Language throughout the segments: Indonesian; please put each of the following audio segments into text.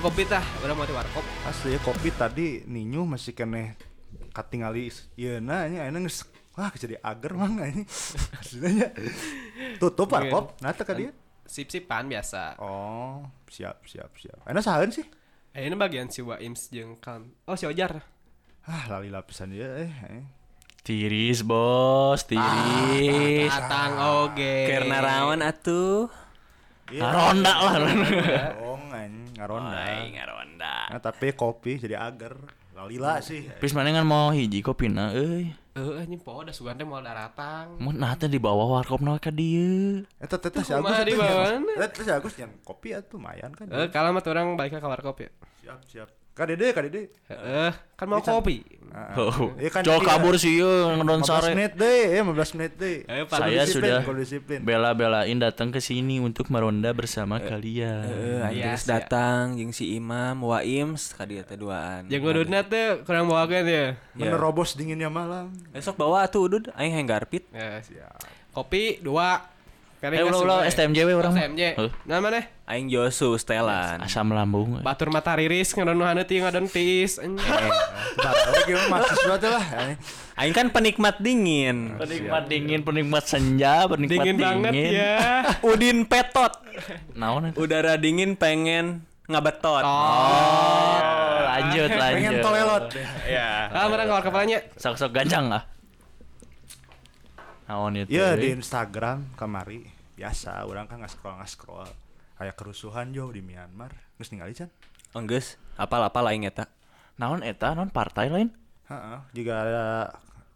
Iya kopi tah, udah mau di warkop. asli ya kopi tadi ninyu masih kene katingali iya nah ini ayeuna geus wah jadi ager mang ini aslinya tutup warkop nah teh ka dieu Sip-sipan biasa. oh siap siap siap ayeuna saheun sih Eh, ini bagian si Waims jeung kan. Oh, si Ojar. ah lali lapisan dia eh, eh. Tiris bos, tiris. Atang oge. Karena rawan atuh. Iya. Ronda lah. Dong, anjing ngaronda. Ay, ngaronda. Nah, tapi kopi jadi ager. Lalila sih. Pis mana kan mau hiji kopina euy. Eh, ini po udah sugan teh mau daratang. Mun nah teh di bawah warkop na ka dieu. Eta teh teh si Agus di yang- Eta teh si Agus yang kopi atuh lumayan kan. Eh, kalau mah orang baiknya ke warkop ya. Siap siap. Ka Dede. Eh, kan mau kopi. Ah, Oh, Iya kan, Cok iya. kabur sih yeuh ngedon 15 sare. menit deh, ya 15 menit deh. Eh. Saya sudah bela-belain datang ke sini untuk meronda bersama kalian. Eh, Iya, geus sia. datang jeung si Imam, Waims ka dieu teh duaan. Yang ududna teh kurang bawa kan ya. Menerobos dinginnya malam. Besok bawa atuh udud, aing hayang garpit. Ya, kopi dua. Kan Eh ulah ulah STMJ we urang. STMJ. Heuh. Nah mana? Aing Josu Stelan. Asam lambung. Batur mata riris ngadon hana ti ngadon anjing. Bentar, lagi gimana mahasiswa tuh lah. Eh, Aing kan penikmat dingin. Penikmat dingin, penikmat senja, penikmat Dingin dingin. banget ya. Udin petot. Naon? Udara dingin pengen ngabetot. Oh, lanjut Pengen lanjut. tolelot. Ya. Ah, mana keluar kepalanya? Sok-sok gancang lah. Naon itu? Iya euy? di Instagram kemari biasa orang kan nggak scroll nggak scroll kayak kerusuhan jo di Myanmar nggak ningali can Enggeus, apal-apal aing eta. Naon eta? Naon partai lain? Heeh, jika ada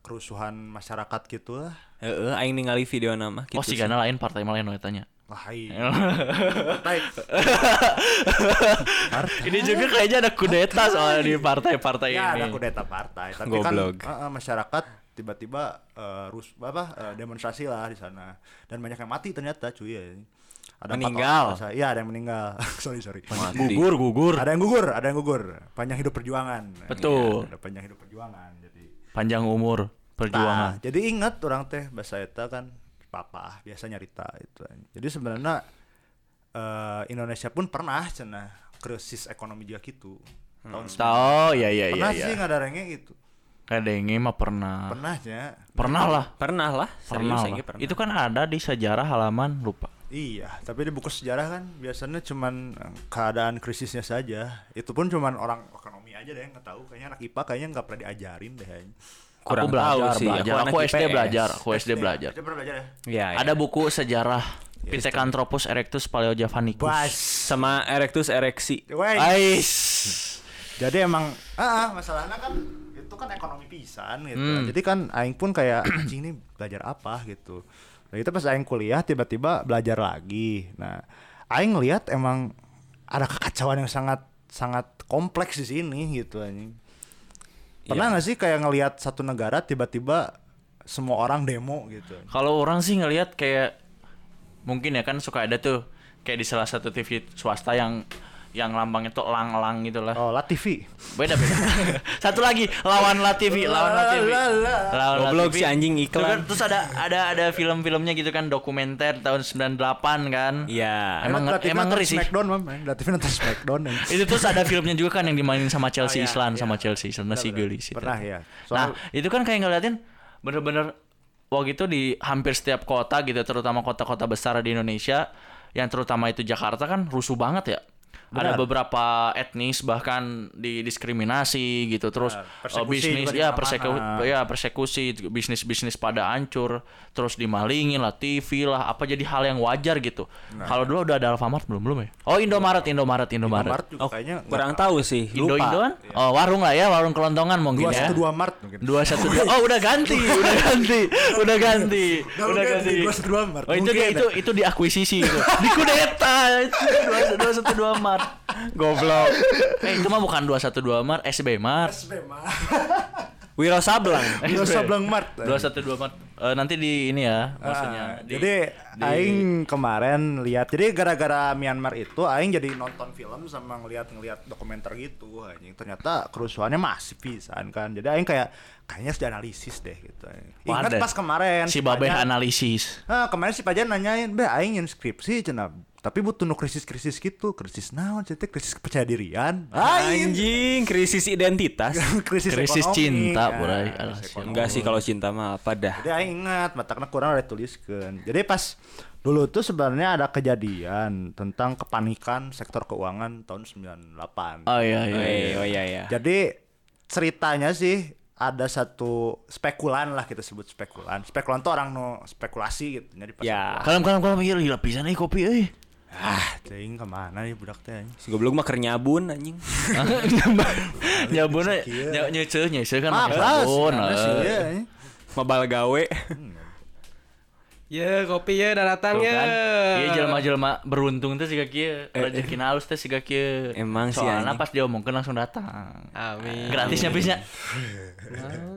kerusuhan masyarakat gitu lah Heeh, aing ningali video nama Oh, si Gana lain partai malah lain tanya. wah iya Partai. Ini juga kayaknya ada kudeta soal di partai-partai ya ini. ada kudeta partai tapi Goblok. kan heeh, masyarakat tiba-tiba eh, rus apa eh, demonstrasi lah di sana dan banyak yang mati ternyata cuy ya ada Meninggal. iya ada yang meninggal sorry sorry Gugur, gugur. ada yang gugur ada yang gugur panjang hidup perjuangan Betul. Iya, ada panjang hidup perjuangan jadi Panjang umur perjuangan. Tah, jadi ingat orang teh bahasa eta kan papa biasa nyarita itu. Jadi sebenarnya eh, Indonesia pun pernah cenah krisis ekonomi juga gitu. Tahun Oh, iya iya iya pernah iya. sih ngadarenge gitu. Kadenge mah pernah. Pernahnya. Pernah lah. Pernah lah, Pernah lah. aing ge pernah. Itu kan ada di sejarah halaman lupa. Iya, tapi di buku sejarah kan biasanya cuman eh, keadaan krisisnya saja. Itu pun cuman orang ekonomi aja deh yang nggak tahu. Kayaknya anak IPA kayaknya nggak pernah diajarin deh. Kurang aku belajar, tahu sih, belajar. aku Aku, SD IPS. belajar, aku SD belajar. Coba belajar ya. Iya, iya. Ada buku sejarah Pithecanthropus erectus paleojavanicus. Bas. sama Erectus ereksi. Ais. Jadi emang ah, ah, masalahnya kan itu kan ekonomi pisan gitu. Hmm. Jadi kan aing pun kayak anjing nih belajar apa gitu. Nah, itu pas aing kuliah tiba-tiba belajar lagi. Nah, aing ngelihat emang ada kekacauan yang sangat sangat kompleks di sini gitu anjing. Pernah Iya. nggak sih kayak ngelihat satu negara tiba-tiba semua orang demo gitu. Kalau orang sih ngelihat kayak mungkin ya kan suka ada tuh kayak di salah satu TV swasta yang yang lambangnya tuh elang-elang gitu lah. Oh, La TV. Beda beda. Satu lagi lawan La TV, lawan La TV. Lawan La Goblok si anjing iklan. terus ada ada ada film-filmnya gitu kan dokumenter tahun 98 kan. Iya. Emang La TV emang ngeri sih. Smackdown, Mam. La TV nonton Smackdown. Itu terus ada filmnya juga kan yang dimainin sama Chelsea iya, Islan iya. sama Chelsea sama si Gelis itu. Pernah ya. Nah, itu kan kayak ngeliatin bener-bener waktu itu di hampir setiap kota gitu, terutama kota-kota besar di Indonesia, yang terutama itu Jakarta kan rusuh banget ya. Ada Benar. beberapa etnis bahkan didiskriminasi gitu, terus Persekusi bisnis ya mana-mana. perseku ya persekusi, bisnis-bisnis pada hancur, terus dimalingin lah TV lah, apa jadi hal yang wajar gitu. Nah. Kalau dulu udah ada Alfamart belum belum ya? Oh Indomaret, Indomaret, Indomaret. Indomaret juga Oh, kayaknya kurang tahu sih, Indo lupa. Indoan? Oh warung lah ya, warung kelontongan mungkin dua ya. satu dua Mart mungkin. Dua satu dua. Oh udah ganti, udah ganti, udah ganti, Udah udah ganti, ganti. dua satu dua Mart. Oh itu dia itu ada. itu diakuisisi itu, dikudeta itu dua dua satu dua mart. Goblok. Eh itu mah bukan dua satu dua mart, SB mart. SB mah. Wiro Sableng. Dua Sableng Mart. Dua satu dua mart. Eh, nanti di ini ya, maksudnya. Ah, di- jadi di- aing kemarin lihat jadi gara-gara Myanmar itu aing jadi nonton film sama ngeliat-ngeliat dokumenter gitu anjing ternyata kerusuhannya masih pisan kan jadi aing kayak kayaknya harus dianalisis deh gitu ingat pas kemarin si Babeh Pajan- analisis. Ah, kemarin si Pajan nanyain, "Be, aing skripsi cenah, tapi butuh nu krisis-krisis gitu. Krisis naon? Cetek krisis kepercaya dirian." Anjing, krisis identitas. krisis, Krisis ekonomi. cinta, Alah, ekonomi. Enggak sih kalau cinta mah apa dah. Jadi aing ingat, matakna kurang ada tuliskan. Jadi pas dulu tuh sebenarnya ada kejadian tentang kepanikan sektor keuangan tahun 98. Oh iya iya. Oh iya. iya, oh iya iya. Jadi ceritanya sih ada satu spekulan lah kita sebut spekulan. Spekulan tuh orang no spekulasi gitu. Jadi pas Ya. Kalem kalem kalem iya gila pisan euy kopi euy. Ah, cing ke mana nih budak teh? anjing? Si goblok mah keur nyabun anjing. Nyabuna nya nyeuceul nyeuceul kan Ah, pakai sabun. eh. ya? Mabal gawe. Ya kopi ya udah datang Tuh ya. kan. Iya jelema-jelema beruntung teh siga kieu. Rezeki halus teh siga kieu. Emang sih, Soalnya pas dia omongkeun langsung datang. Amin. Gratisnya bisnya.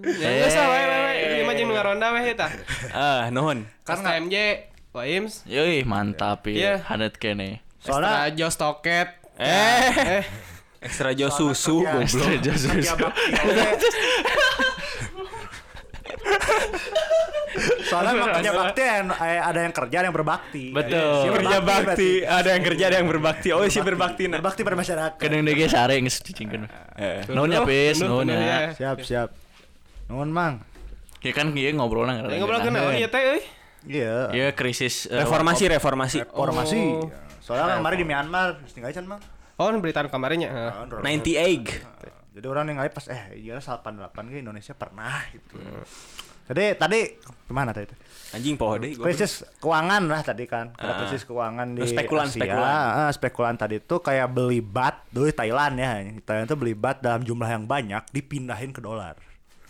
Ya geus lah we we we. Ini mah jeung ngaronda we eta. Ah, nuhun. Kas TMJ Waims. Yoi, mantap Iya. ya. Hanet kene. Soalnya- Extra Jos Toket. Eh, ekstra jo susu Soalnya goblok. kerja- Jesus. kerja bakti oleh- Soalnya emang kerja bakti yang- eh, ada yang kerja ada yang berbakti. Betul. Si Kerja bakti, ada yang kerja, ada yang berbakti. Oh, si Berbakti. berbakti nah. Berbakti pada masyarakat. Kedeng dege sare geus cicingkeun. Eh, Nuhun ya pis, Bener, nuhun ya. Siap, siap. Nuhun, Mang. Ya kan ieu ngobrolna Ayo ngobrol ke naon ieu teh euy? Iya. Iya krisis eh, reformasi, reformasi. Reformasi. Oh. Soalnya kemarin di Myanmar, tinggal can, Mang. Oh, berita anu kamarnya. heeh. 98. Jadi orang yang pas eh iya 88 ke Indonesia pernah gitu. Jadi tadi ke mana tadi? Anjing poho goblok. Krisis keuangan lah tadi kan. Ada Ah. krisis keuangan di spekulan, Asia. spekulan. Ah, spekulan tadi tuh kayak beli bat dulu Thailand ya. Thailand tuh beli bat dalam jumlah yang banyak dipindahin ke dolar.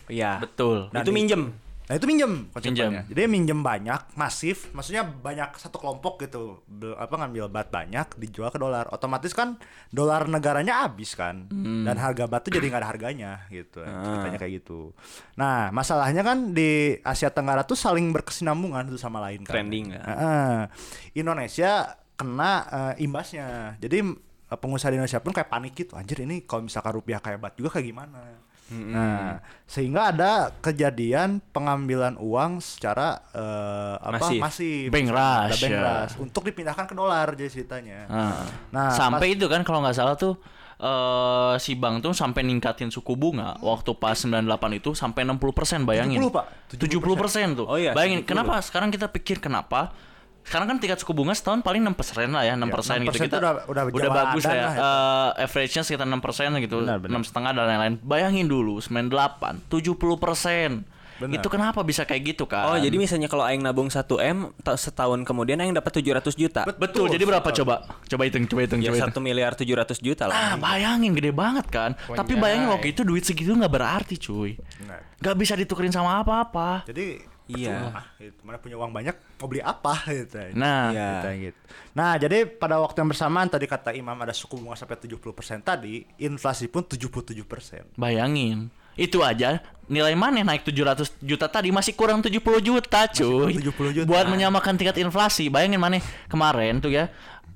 Iya. Betul. Dan Itu minjem. Nah itu minjem konsepnya. Jadi minjem banyak, masif, maksudnya banyak satu kelompok gitu, apa ngambil bat banyak dijual ke dolar. Otomatis kan dolar negaranya habis kan, dan harga bat tuh jadi nggak ada harganya gitu. Ceritanya kayak gitu. Nah masalahnya kan di Asia Tenggara tuh saling berkesinambungan satu sama lain kan. Trending, kan? Heeh. Indonesia kena eh, imbasnya. Jadi eh, pengusaha di Indonesia pun kayak panik gitu. Anjir ini kalau misalkan rupiah kayak bat juga kayak gimana? Nah, sehingga ada kejadian pengambilan uang secara eh, apa Masif. masif. Bank Ada rush, bank ya. rush untuk dipindahkan ke dolar jadi ceritanya. Nah, Nah, sampai itu kan kalau nggak salah tuh eh si bank tuh sampai ningkatin suku bunga waktu pas 98 itu sampai 60% bayangin. 70, Pak. 70%, tuh. Oh iya, bayangin 70. kenapa sekarang kita pikir kenapa sekarang kan tingkat suku bunga setahun paling 6% lah ya, 6% Ya, gitu 6% kita. udah- udah jalan bagus lah ya. ya. Eh, average-nya sekitar 6% gitu. Benar, benar. enam setengah dan lain-lain. Bayangin dulu 98, 70%. Benar. Itu kenapa bisa kayak gitu kan? Oh, jadi misalnya kalau aing nabung 1 M, ta- setahun kemudian aing dapat 700 juta. betul. Jadi berapa coba? Coba hitung, coba hitung, Ya coba hitung. 1 miliar 700 juta Ah, lah. bayangin gede banget kan. Tapi bayangin waktu itu duit segitu nggak berarti, cuy. Nggak bisa ditukerin sama apa-apa. jadi Iya. percuma, gitu. Mana punya uang banyak mau beli apa gitu. Nah, Iya. Gitu, gitu. Nah, jadi pada waktu yang bersamaan tadi kata Imam ada suku bunga sampai 70% tadi, inflasi pun 77%. bayangin. Itu aja nilai mana naik 700 juta tadi masih kurang 70 juta, cuy. 70 juta. Buat menyamakan tingkat inflasi. Bayangin mana kemarin tuh ya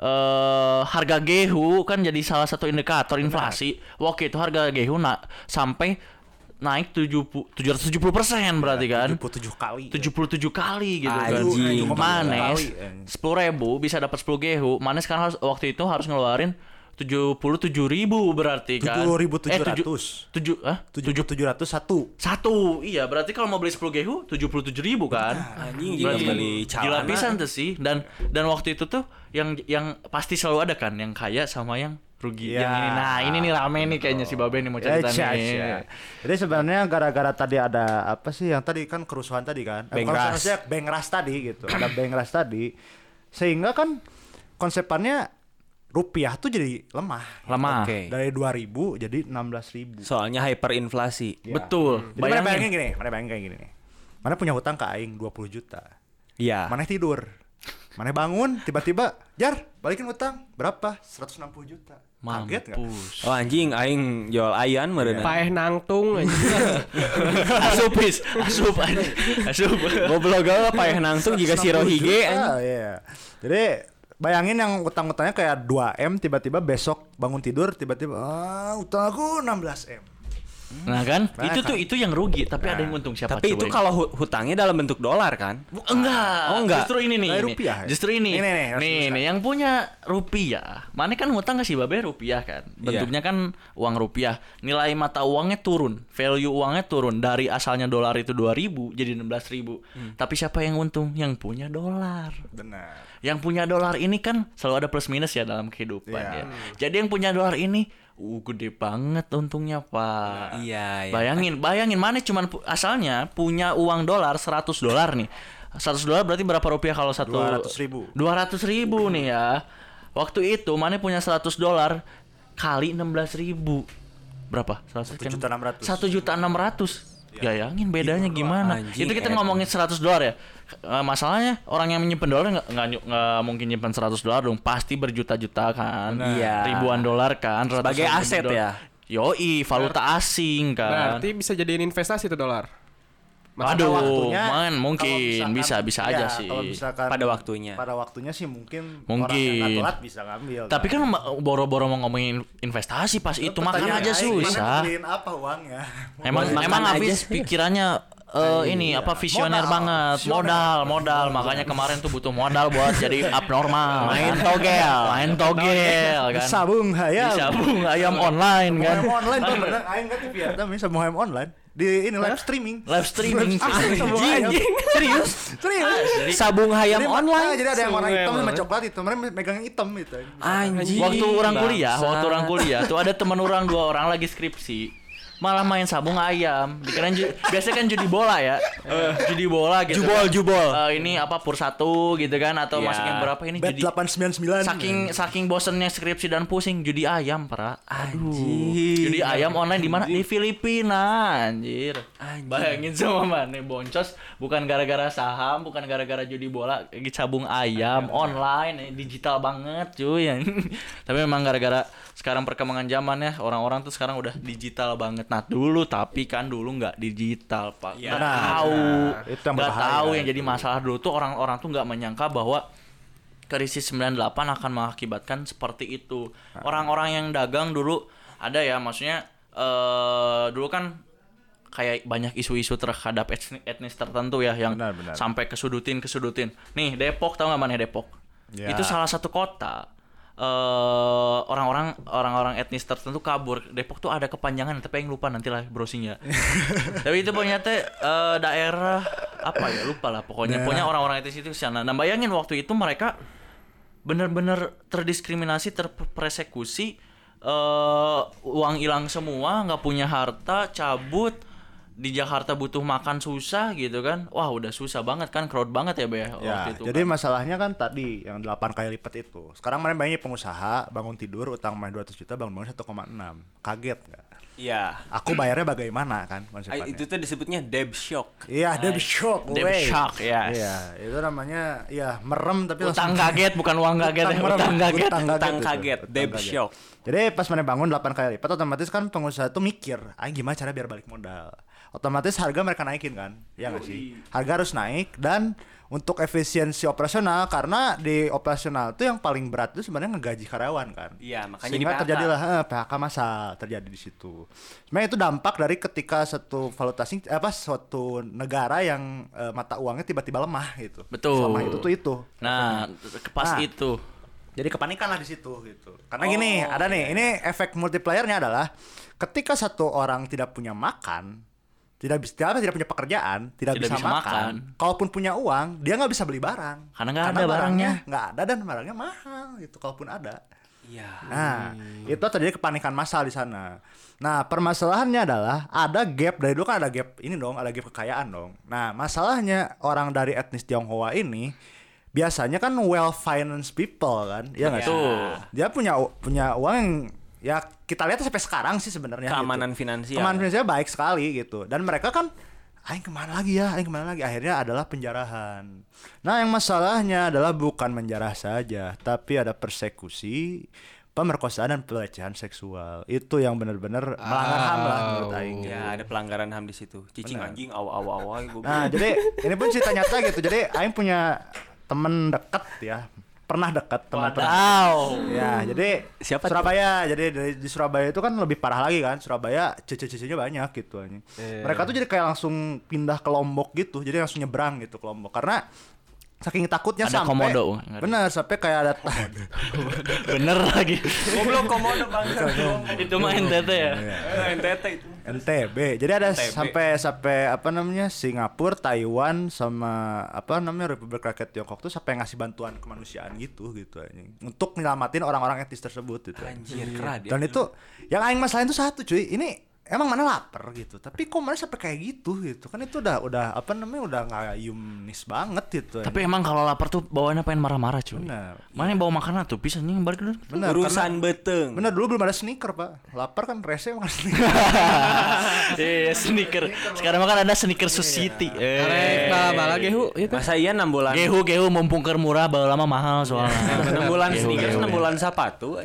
eh harga gehu kan jadi salah satu indikator inflasi. Waktu itu harga gehu na sampai naik 70 770 persen berarti kan. 77 kali. 77 kali gitu kan. Anjing. Manes Kali, anjing. sepuluh ribu bisa dapat 10 gehu. Manes sekarang harus waktu itu harus ngeluarin 77 ribu berarti kan. 70.700. tujuh ah 7701. satu iya berarti kalau mau beli 10 gehu 77 ribu kan Anjing Berarti juga beli gila pisan tuh sih dan dan waktu itu tuh yang yang pasti selalu ada kan yang kaya sama yang rugi Ya. yang ini nah ini nih rame nih kayaknya si Babe nih mau cerita cia, nih cia. Jadi sebenarnya gara-gara tadi ada apa sih yang tadi kan kerusuhan tadi kan? Eh, maksudnya bank rush tadi gitu. ada bank rush tadi. Sehingga kan konsepannya rupiah tuh jadi lemah. lemah Oke. Dari 2000 jadi 16.000. Soalnya hyperinflasi. Ya. betul Jadi mana bayangin bayangin gini, mana bayangin kayak gini nih. Mana punya hutang ke aing 20 juta. Iya. Mana tidur. Mana bangun tiba-tiba, "Jar, balikin utang." Berapa? 160 juta. Kaget nggak? Mampus. Oh anjing aing jual ayan meureun. Paeh nangtung aja. Asup is, asup. Goblok gak paeh nangtung jika si 160 Rohige anjing. iya. Jadi bayangin yang utang-utangnya kayak 2M tiba-tiba besok bangun tidur tiba-tiba ah utang aku 16M. Nah kan, itu tuh kan? itu yang rugi, tapi ada yang untung siapa Tapi itu coba? kalau hu- hutangnya dalam bentuk dolar kan? Enggak. Oh, enggak. Justru ini nih. Ini. rupiah ya? Justru ini. Ini, nih, Nih, nih, bisa. yang punya rupiah. Mana kan ngutang ke si Babe rupiah kan. Iya. Bentuknya kan uang rupiah. Nilai mata uangnya turun, value uangnya turun dari asalnya dolar itu 2000 jadi 16.000. Hmm. Tapi siapa yang untung? Yang punya dolar. Benar. Yang punya dolar ini kan selalu ada plus minus ya dalam kehidupan Iya. ya. Jadi yang punya dolar ini uh gede banget untungnya, Pak. Iya, iya. Bayangin, bayangin mana cuman pu- asalnya punya uang dolar 100 dolar nih. 100 dolar berarti berapa rupiah kalau satu 200 ribu. 200 ribu nih ya. Waktu itu mana punya 100 dolar kali 16 ribu. Berapa? 100 Satu juta enam ratus. 1 juta 600. Bayangin bedanya gimana? Anjing, itu kita Ed. ngomongin 100 dolar ya. Eh, masalahnya orang yang menyimpan dolar nggak mungkin nyimpan 100 dolar dong, pasti berjuta-juta kan. Iya. Ribuan dolar kan, Sebagai aset dolar. ya? Yoi, valuta asing kan. Berarti bisa jadiin investasi tuh dolar. Aduh, waktunya, man, mungkin misalkan- bisa bisa ya, aja sih. Misalkan Pada waktunya. Pada waktunya sih mungkin, Mungkin. orang yang nggak telat bisa ngambil. Tapi kan ma- boro-boro mau ngomongin investasi pas itu makan aja susah. apa uangnya? Emang Makan emang aja habis pikirannya eh, ini apa visioner Modal. banget, Visioner. modal, modal. Makanya kemarin tuh butuh modal buat jadi abnormal. Main kan. togel. main togel kan. Sabung hayam. Sabung ayam online kan. Ayam online tuh bener. Aing kan Vietnam ini sabung ayam online di ini live streaming. Live streaming. Ayam. Serius? Serius. Jadi Sabung hayam Jadi, online. ah, jadi ada yang warna hitam sama coklat itu, mereka megang yang hitam gitu. Anjing. waktu orang kuliah, waktu orang kuliah tuh ada teman orang dua orang lagi skripsi malah main sabung ayam. Dikirain ju- biasanya kan judi bola ya. judi bola gitu. Jubol, kan. jubol. Eh, ini apa pur satu gitu kan atau Iya. masukin berapa ini Bet judi 899. saking saking bosennya skripsi dan pusing judi ayam para aduh judi ayam online di mana di Filipina anjir Anjing. bayangin sama mana boncos bukan gara-gara saham bukan gara-gara judi bola lagi cabung ayam online eh, digital banget cuy tapi memang gara-gara sekarang perkembangan zaman ya orang-orang tuh sekarang udah digital banget nah dulu tapi kan dulu nggak digital pak Iya. nggak tahu benar. Itu yang nggak tahu yang jadi masalah dulu tuh orang-orang tuh nggak menyangka bahwa krisis 98 akan mengakibatkan seperti itu. Orang-orang yang dagang dulu ada ya maksudnya eh dulu kan kayak banyak isu-isu terhadap etnis, etnis tertentu ya yang Benar, benar. sampai kesudutin kesudutin. Nih Depok tahu nggak mana Depok? Ya. Itu salah satu kota eh orang-orang orang-orang etnis tertentu kabur. Depok tuh ada kepanjangan tapi yang lupa nanti lah browsing ya. tapi itu punya teh eh, daerah apa ya lupa lah pokoknya Daerah. punya orang-orang etnis itu sana. Nah bayangin waktu itu mereka benar-benar terdiskriminasi, terpersekusi, eh uang hilang semua, nggak punya harta, cabut di Jakarta butuh makan susah gitu kan. Wah, udah susah banget kan, crowd banget ya, Be Ya, waktu itu. jadi kan. masalahnya kan tadi yang 8 kali lipat itu. Sekarang main banyak pengusaha bangun tidur utang main 200 juta bangun bangun 1,6. Kaget nggak? Iya. Aku bayarnya bagaimana kan konsepnya? Itu tuh disebutnya debt shock. Iya, debt shock. Debt shock, yes. Iya, itu namanya ya merem tapi utang langsung kaget bukan uang kaget, ya, merem, utang kaget. Utang kaget. Utang itu, kaget, utang debt shock. Jadi pas mana bangun 8 kali lipat otomatis kan pengusaha tuh mikir, ah gimana cara biar balik modal. Otomatis harga mereka naikin kan? Ya nggak sih? Harga harus naik dan untuk efisiensi operasional karena di operasional tuh yang paling berat itu sebenarnya ngegaji karyawan kan. Iya, makanya Sehingga di PHK. terjadilah eh, PHK massal terjadi di situ. Sebenarnya itu dampak dari ketika satu valuta asing eh, apa suatu negara yang eh, mata uangnya tiba-tiba lemah gitu. Betul. Selama itu tuh itu. Nah, pas Nah. itu. Jadi kepanikan lah di situ gitu. Karena gini, ada nih, ini efek multipliernya adalah ketika satu orang tidak punya makan, tidak bisa apa, tidak punya pekerjaan, tidak, Tidak bisa, bisa makan, makan. kalaupun punya uang, dia nggak bisa beli barang. Karena nggak ada barangnya. nggak ada dan barangnya mahal gitu. Kalaupun ada. Iya. Nah, itu terjadi kepanikan massal di sana. Nah, permasalahannya adalah ada gap dari dulu kan ada gap ini dong, ada gap kekayaan dong. Nah, masalahnya orang dari etnis Tionghoa ini biasanya kan well financed people kan, ya nggak sih? Betul. Dia punya punya uang yang ya kita lihat sampai sekarang sih sebenarnya. Keamanan gitu. finansial. Keamanan finansial baik sekali gitu. Dan mereka kan aing ke mana lagi ya aing ke mana lagi akhirnya adalah penjarahan nah yang masalahnya adalah bukan menjarah saja tapi ada persekusi pemerkosaan dan pelecehan seksual itu yang benar-benar melanggar ham lah menurut aing gitu. Ya, ada pelanggaran HAM di situ. Cicing anjing awa-awa gue. Nah, jadi ini pun cerita nyata gitu. Jadi aing punya temen deket ya. Pernah deket teman pernah. Wadaw. Ya, jadi Siapa? Surabaya. Jadi dari di Surabaya itu kan lebih parah lagi kan. Surabaya cece-cecenya banyak gitu anjing. Mereka tuh jadi kayak langsung pindah ke Lombok gitu. Jadi langsung nyebrang gitu ke Lombok karena saking takutnya Ada sampai komodo. bener sampai kayak ada Bener lagi. Goblok komodo bangsa. Itu mah NTT ya. NTT itu. NTB. Jadi ada NTB. sampai sampai apa namanya Singapura, Taiwan sama apa namanya Republik Rakyat Tiongkok tuh sampai ngasih bantuan kemanusiaan gitu gitu anjing. Untuk nyelamatin orang-orang etnis tersebut gitu. Anjir, keren Dan itu yang aing masalahin tuh satu cuy. Ini emang mana lapar gitu. Tapi kok mana sampai kayak gitu gitu. Kan itu udah udah apa namanya udah nggak yunis banget gitu. Tapi emang kalau lapar tuh bawaannya pengen marah-marah cuy. Bener. Mana yang bawa makanan tuh? Bisa nih balik dulu. bener Urusan karena- beteng. Bener dulu belum ada sneaker pak. Lapar kan rese emang ada sneaker. Iya, sneaker. Sekarang mah kan ada sneaker society. Karek Eh. bala-bala gehu itu. Masa iya 6 bulan. Gehu gehu mumpung keur murah bawa lama mahal soalnya. 6 bulan gehu. 6 bulan sepatu.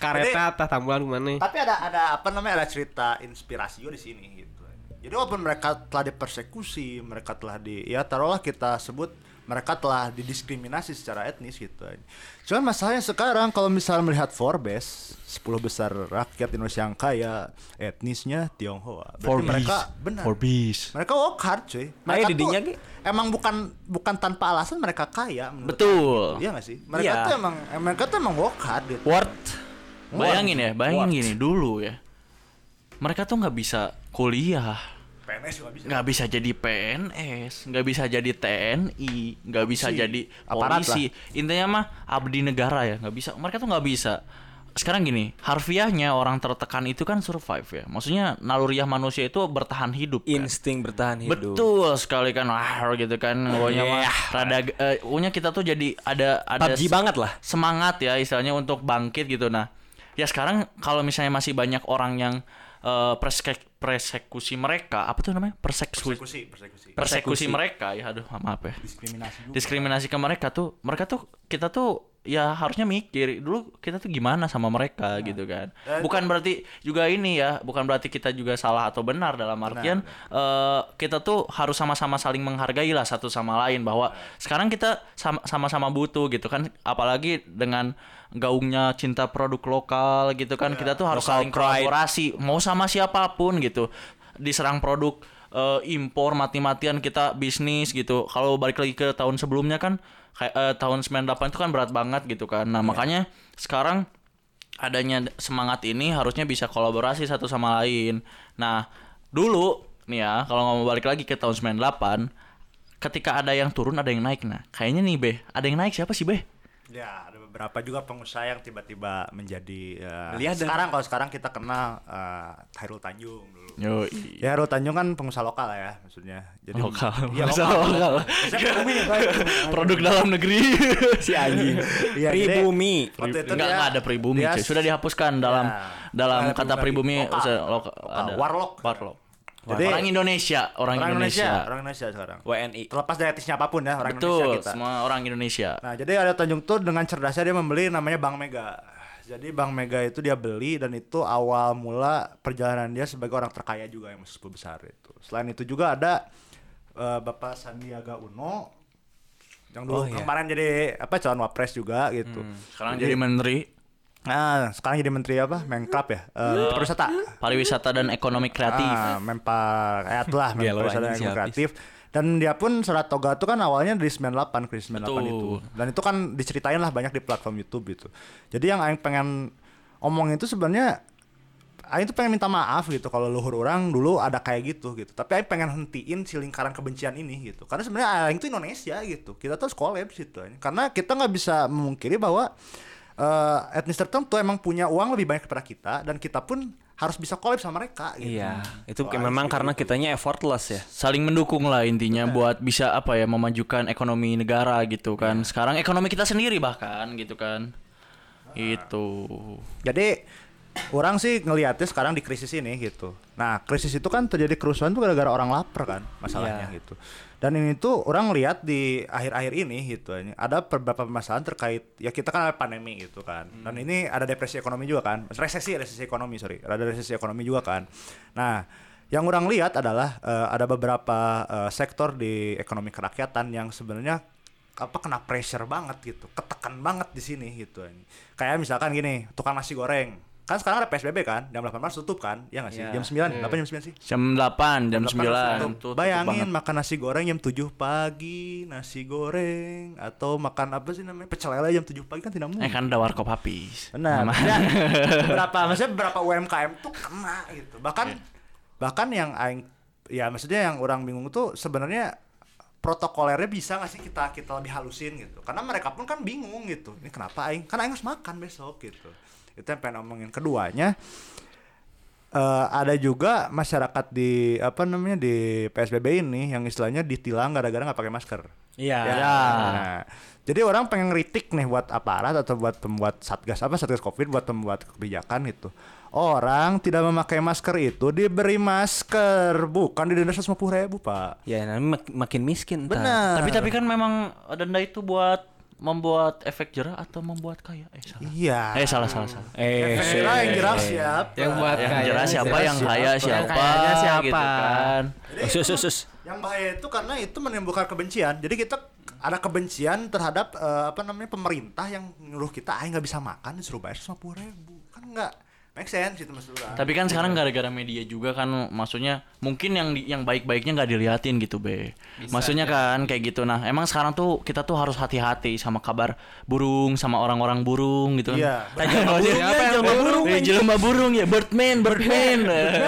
Kareta tah tambulan mana? Tapi ada ada apa namanya ada cerita inspirasi di sini gitu. Jadi walaupun mereka telah dipersekusi, mereka telah di ya taruhlah kita sebut mereka telah didiskriminasi secara etnis gitu. Cuman masalahnya sekarang kalau misalnya melihat Forbes 10 besar rakyat Indonesia yang kaya etnisnya Tionghoa. Berarti Forbes. mereka benar. Forbes. Mereka work hard cuy. Mereka didinya, tuh emang bukan bukan tanpa alasan mereka kaya. menurut Betul. aku. Iya gak sih? Mereka Iya. tuh emang mereka tuh emang work hard gitu. Word. Bayangin ya, bayangin What? gini dulu ya. Mereka tuh nggak bisa kuliah, PNS juga bisa. nggak bisa jadi PNS, nggak bisa jadi TNI, nggak bisa Polisi. jadi Aparat polisi. Intinya mah abdi negara ya, nggak bisa. Mereka tuh nggak bisa. Sekarang gini, harfiahnya orang tertekan itu kan survive ya. Maksudnya naluriah manusia itu bertahan hidup. kan. Insting bertahan hidup. Betul sekali kan, wah gitu kan, pokoknya mah rada, eh, pokoknya kita tuh jadi ada ada PUBG banget lah. semangat ya istilahnya untuk bangkit gitu. Nah, ya sekarang kalau misalnya masih banyak orang yang eh, perske- persekusi mereka, apa tuh namanya? Persekusi. Persekusi, persekusi. Persekusi mereka ya, aduh maaf ya. Diskriminasi juga. Diskriminasi ke mereka tuh, mereka tuh kita tuh ya harusnya mikir dulu kita tuh gimana sama mereka gitu kan. Bukan berarti juga ini ya, bukan berarti kita juga salah atau benar dalam artian eh, kita tuh harus sama-sama saling menghargai lah satu sama lain bahwa sekarang kita sama- sama-sama butuh gitu kan, apalagi dengan gaungnya cinta produk lokal gitu kan, kita tuh harus saling kolaborasi mau sama siapa pun gitu. Diserang produk eh, impor mati-matian kita bisnis gitu. Kalau balik lagi ke tahun sebelumnya kan kayak eh, tahun 98 itu kan berat banget gitu kan. Nah, makanya sekarang adanya semangat ini harusnya bisa kolaborasi satu sama lain. Nah, dulu nih ya, kalau ngomong balik lagi ke tahun 98, ketika ada yang turun ada yang naik. Nah, kayaknya nih Be, ada yang naik siapa sih Be? Ya, beberapa juga pengusaha yang tiba-tiba menjadi ya, Lihat sekarang kalau sekarang kita kenal eh, Hairul Tanjung dulu. Yo, Ya Hairul Tanjung kan pengusaha lokal ya maksudnya. Jadi lokal. Iya lokal. lokal. Pak. Produk dalam negeri. Si anjing. Iya, jadi- Pribumi. Waktu itu Enggak, enggak ada pribumi, dia- cuy. Sudah dihapuskan dalam Ya, dalam kata pribumi Lokal. loka- Lokal. ada. Warlock. Warlock. Jadi- orang Indonesia, orang, orang Indonesia. Indonesia, orang Indonesia sekarang. WNI. Terlepas dari etisnya apa pun ya, orang Betul, Indonesia kita. semua orang Indonesia. Nah, jadi ada Tanjung tuh dengan cerdasnya dia membeli namanya Bank Mega. Jadi Bank Mega itu dia beli dan itu awal mula perjalanan dia sebagai orang terkaya juga yang 10 besar itu. Selain itu juga ada eh, Bapak Sandiaga Uno yang dulu Oh, iya. kemarin jadi apa calon wapres juga gitu. Sekarang jadi menteri Nah, sekarang jadi menteri apa? Menkrap ya? Eh, pariwisata. pariwisata dan ekonomi kreatif. Ah, kayak itulah Gelo, Pariwisata dan Ekonomi kreatif. Dan dia pun Saratoga itu kan awalnya dari 98, krisis 98 Betul. itu. Dan itu kan diceritain lah banyak di platform YouTube gitu. Jadi yang Aing pengen omong itu sebenarnya Aing tuh pengen minta maaf gitu kalau luhur orang dulu ada kayak gitu gitu. Tapi Aing pengen hentiin si lingkaran kebencian ini gitu. Karena sebenarnya Aing tuh Indonesia gitu. Kita tuh collab gitu. Karena kita nggak bisa memungkiri bahwa eh, etnis tertentu emang punya uang lebih banyak daripada kita dan kita pun harus bisa collab sama mereka gitu. Iya, itu Wah, memang karena gitu. kitanya effortless ya. Saling mendukung lah intinya buat bisa apa ya memajukan ekonomi negara gitu kan. Sekarang ekonomi kita sendiri bahkan gitu kan. Itu. Jadi orang sih ngelihatnya sekarang di krisis ini gitu. Nah, krisis itu kan terjadi kerusuhan tuh gara-gara orang lapar kan masalahnya Iya. gitu. Dan ini tuh orang lihat di akhir-akhir ini gitu ini ada beberapa permasalahan terkait ya kita kan ada pandemi gitu kan. Dan ini ada depresi ekonomi juga kan. Resesi, resesi ekonomi, sorry. Ada resesi ekonomi juga kan. Nah, yang orang lihat adalah eh, ada beberapa eh, sektor di ekonomi kerakyatan yang sebenarnya apa kena pressure banget gitu, ketekan banget di sini gitu. Kayak misalkan gini, tukang nasi goreng. Kan sekarang ada PSBB kan, jam 8 Maret tutup kan? Ya nggak sih? Iya. Jam 9, 8 jam 9 sih? Jam 8, jam 9. Tutup. Tutup Bayangin banget. makan nasi goreng jam 7 pagi, nasi goreng atau makan apa sih namanya? Pecel lele jam 7 pagi kan tidak mungkin. Eh kan ada warkop habis. Benar. Maksudnya beberapa maksudnya beberapa UMKM tuh kena gitu. Bahkan bahkan yang aing ya maksudnya yang orang bingung tuh sebenarnya protokolernya bisa nggak sih kita kita lebih halusin gitu. Karena mereka pun kan bingung gitu. Ini kenapa aing? Kan aing harus makan besok gitu. Itu yang pengen omongin keduanya eh ada juga masyarakat di apa namanya di PSBB ini yang istilahnya ditilang gara-gara nggak pakai masker. Iya. Ya. Nah, jadi orang pengen ngeritik nih buat aparat atau buat pembuat satgas apa satgas covid buat pembuat kebijakan itu. Orang tidak memakai masker itu diberi masker, bukan didenda seratus ribu pak. Ya, mak- makin miskin. Benar. Tapi tapi kan memang denda itu buat membuat efek jerah atau membuat kaya? Eh salah. Iya. Eh salah salah salah. Eh, Kira yang jerah siapa? Yang buat Yang kaya. jelas siapa yang kaya siapa. siapa, Yang siapa. gitu kan. Jadi Sus, sus, sus. Yang bahaya itu karena itu menimbulkan kebencian. Jadi kita ada kebencian terhadap eh, apa namanya pemerintah yang nyuruh kita ah nggak bisa makan disuruh bayar seratus ribu kan nggak make sense gitu maksud orang. Tapi kan sekarang gara-gara media juga kan maksudnya mungkin yang di- yang baik-baiknya nggak diliatin gitu be. maksudnya kan kayak gitu. Nah emang sekarang tuh kita tuh harus hati-hati sama kabar burung sama orang-orang burung gitu kan. Iya. Jelema burung burung ya, jelema jelema burung. Eh, jelema burung ya Birdman, Birdman.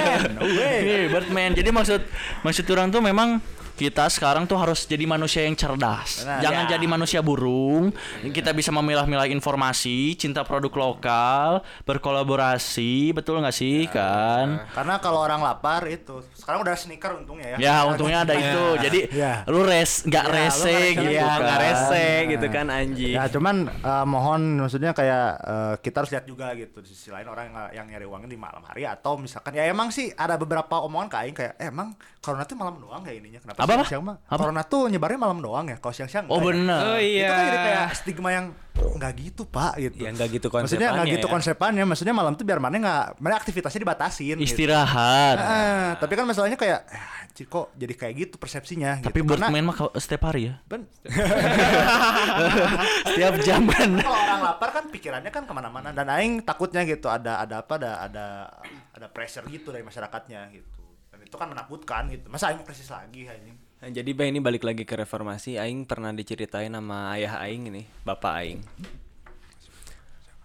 way. Iya, Birdman. Jadi maksud maksud orang tuh memang kita sekarang tuh harus jadi manusia yang cerdas. Benar. Jangan Ya. jadi manusia burung. Kita bisa memilah-milah informasi, cinta produk lokal, berkolaborasi, betul nggak sih kan? Karena kalau orang lapar itu sekarang udah sneaker untungnya ya. Ya untungnya ada itu. Jadi Ya. lu res nggak Ya, lu rese nggak gitu. Iya, kan. nggak rese gitu kan anjing. Ya cuman eh, mohon maksudnya kayak eh, kita harus lihat juga gitu di sisi lain orang yang, yang nyari uangnya di malam hari atau misalkan ya emang sih ada beberapa omongan ke aing kayak eh, emang corona tuh malam doang ya ininya kenapa Apa, apa? siang mah Apa? corona tuh nyebarnya malam doang ya kalau siang-siang Oh ya? bener. Oh itu iya. kan jadi kayak stigma yang nggak gitu pak gitu Ya nggak gitu maksudnya nggak gitu ya. konsepannya maksudnya malam tuh biar mana nggak mana aktivitasnya dibatasin gitu. Istirahat. Eh, tapi kan masalahnya kayak eh, anjir kok jadi kayak gitu persepsinya Tapi gitu. Karena- Birdman mah kalau setiap hari ya. Ben- Setiap jam kan. kalau orang lapar kan pikirannya kan ke mana-mana dan aing takutnya gitu ada ada apa ada ada ada pressure gitu dari masyarakatnya gitu itu kan menakutkan gitu masa aing mau krisis lagi anjing Nah, jadi Bay ini balik lagi ke reformasi. Aing pernah diceritain sama ayah Aing ini, bapak Aing.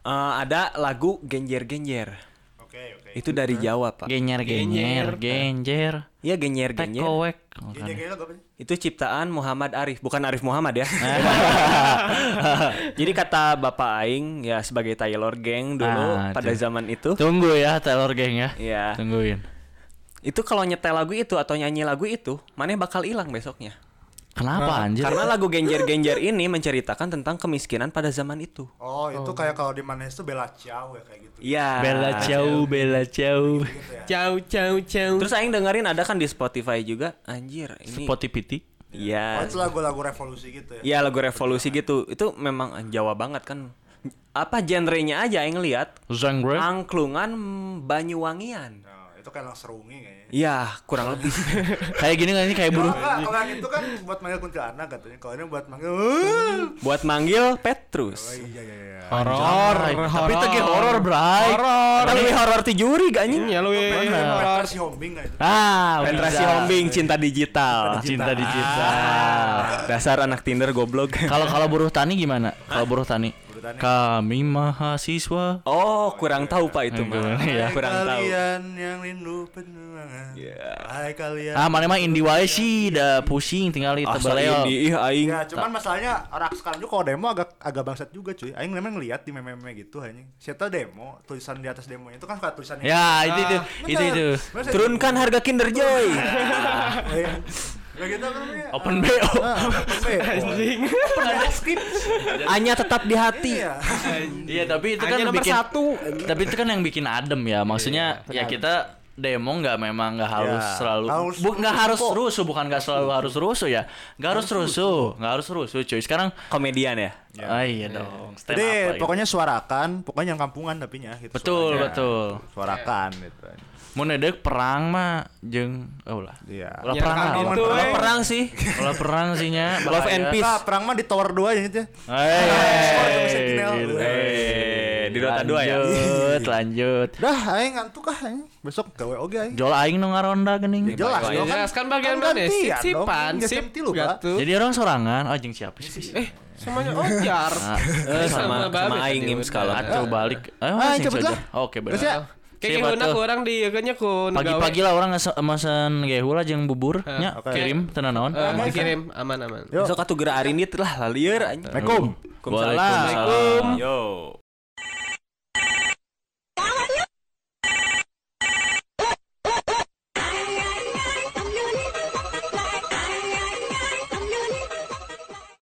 Eh, ada lagu genjer-genjer. oke oke Itu dari Jawa pak. Genyer genyer genjer. Iya. Tekowek. gini apa sih Itu ciptaan Muhammad Arif, bukan Arif Muhammad ya. Jadi kata Bapak Aing ya sebagai Taylor Gang dulu Ah, pada zaman itu, Tunggu ya Taylor Gang ya. ya Tungguin. Itu kalau nyetel lagu itu atau nyanyi lagu itu, mana bakal hilang besoknya. Kenapa anjir? Karena lagu genjer-genjer ini menceritakan tentang kemiskinan pada zaman itu. oh itu kayak kalau di mana itu bela ciao ya kayak gitu Iya. Bella jauh, Bella jauh. gitu ya Ciao ciao ciao. Terus Aing dengerin ada kan di Spotify juga, anjir ini. Spotify. oh, Iya. itu lagu-lagu revolusi gitu ya Iya lagu revolusi gitu. Itu memang Jawa banget kan. Apa genrenya aja yang lihat Zangre. angklungan Banyuwangian. Nah, itu kayak lang serungi kayaknya Iya, kurang lebih. Kayak gini kan ini kayak enggak, kalau yang itu kan buat manggil kuntilanak katanya. Kalau ini buat manggil. Buat manggil Oh Petrus. iya iya iya. Horor, Tapi itu kayak horor, Bray. Horor. Tapi horor ti juri gak anjing? Ya lu Petra si Hombing nggak itu? Ah, Penetrasi bisa. hombing cinta digital. Cinta digital. Dasar anak Tinder goblok. Kalau kalau buruh tani gimana? Kalau buruh tani? Tani. Kami mahasiswa. Oh, kurang tahu Pak itu mah. Iya. Kurang tahu. kalian yang rindu penuangan. Iya. Hai kalian. Ah, mana mah Indi wae sih, udah pusing tinggal itu beleo. ini ih aing. Ya, cuman masalahnya orang sekarang juga kalau demo agak agak bangsat juga cuy. Aing memang ngeliat di meme-meme gitu anjing. Siapa demo, tulisan di atas demonya itu kan suka tulisannya. Ya, itu itu, Ah, itu itu. Turunkan harga Kinder Joy. Iya. Gitu apa namanya? Open BO. Ah, open BO. Hanya tetap di hati. Iya. Iya, tapi itu kan nomor bikin satu. Tapi itu kan yang bikin adem ya. Maksudnya ya kita demo nggak memang nggak harus Ya, selalu harus bu, nggak harus kok. rusuh bukan nggak selalu harus rusuh ya nggak harus rusuh nggak harus rusuh cuy sekarang Komedian ya. ah, iya dong stand up Jadi pokoknya suarakan, pokoknya yang kampungan tapi nya gitu. betul suaranya. betul Suarakan gitu. Mau nedek perang mah jeng oh lah Iya. Ya, perang kan lah, itu, ulah eh. perang. Perang sih. Ulah perang sih nya Love and peace. Nah, perang mah di tower 2 aja gitu ya. Gitu. Eh, di Dota 2 ya? Lanjut, lanjut. Dah, aing ngantuk ah aing. Besok gawe oge aing. Jol aing nu ngaronda geuning. Ya jelas Ya, dong jelas kan bagian kan mana? Sip sipan, Kan sip. Jadi orang sorangan, oh jeung siapa sih? Eh, semuanya ojar. Ah, Eh, sama sama aing udah. skala. Atuh balik. Cepet saja. lah. Oke, benar. Ya? Kayak gehuna atuh. kurang di kayaknya kun Pagi-pagi lah orang mesen gehu lah jeung bubur Ah, nya oke. kirim tenan naon. Eh, dikirim aman aman. Yo. Besok atuh geura arinit lah lalieur anjing. Assalamualaikum. Waalaikumsalam. Waalaikumsalam. Yo.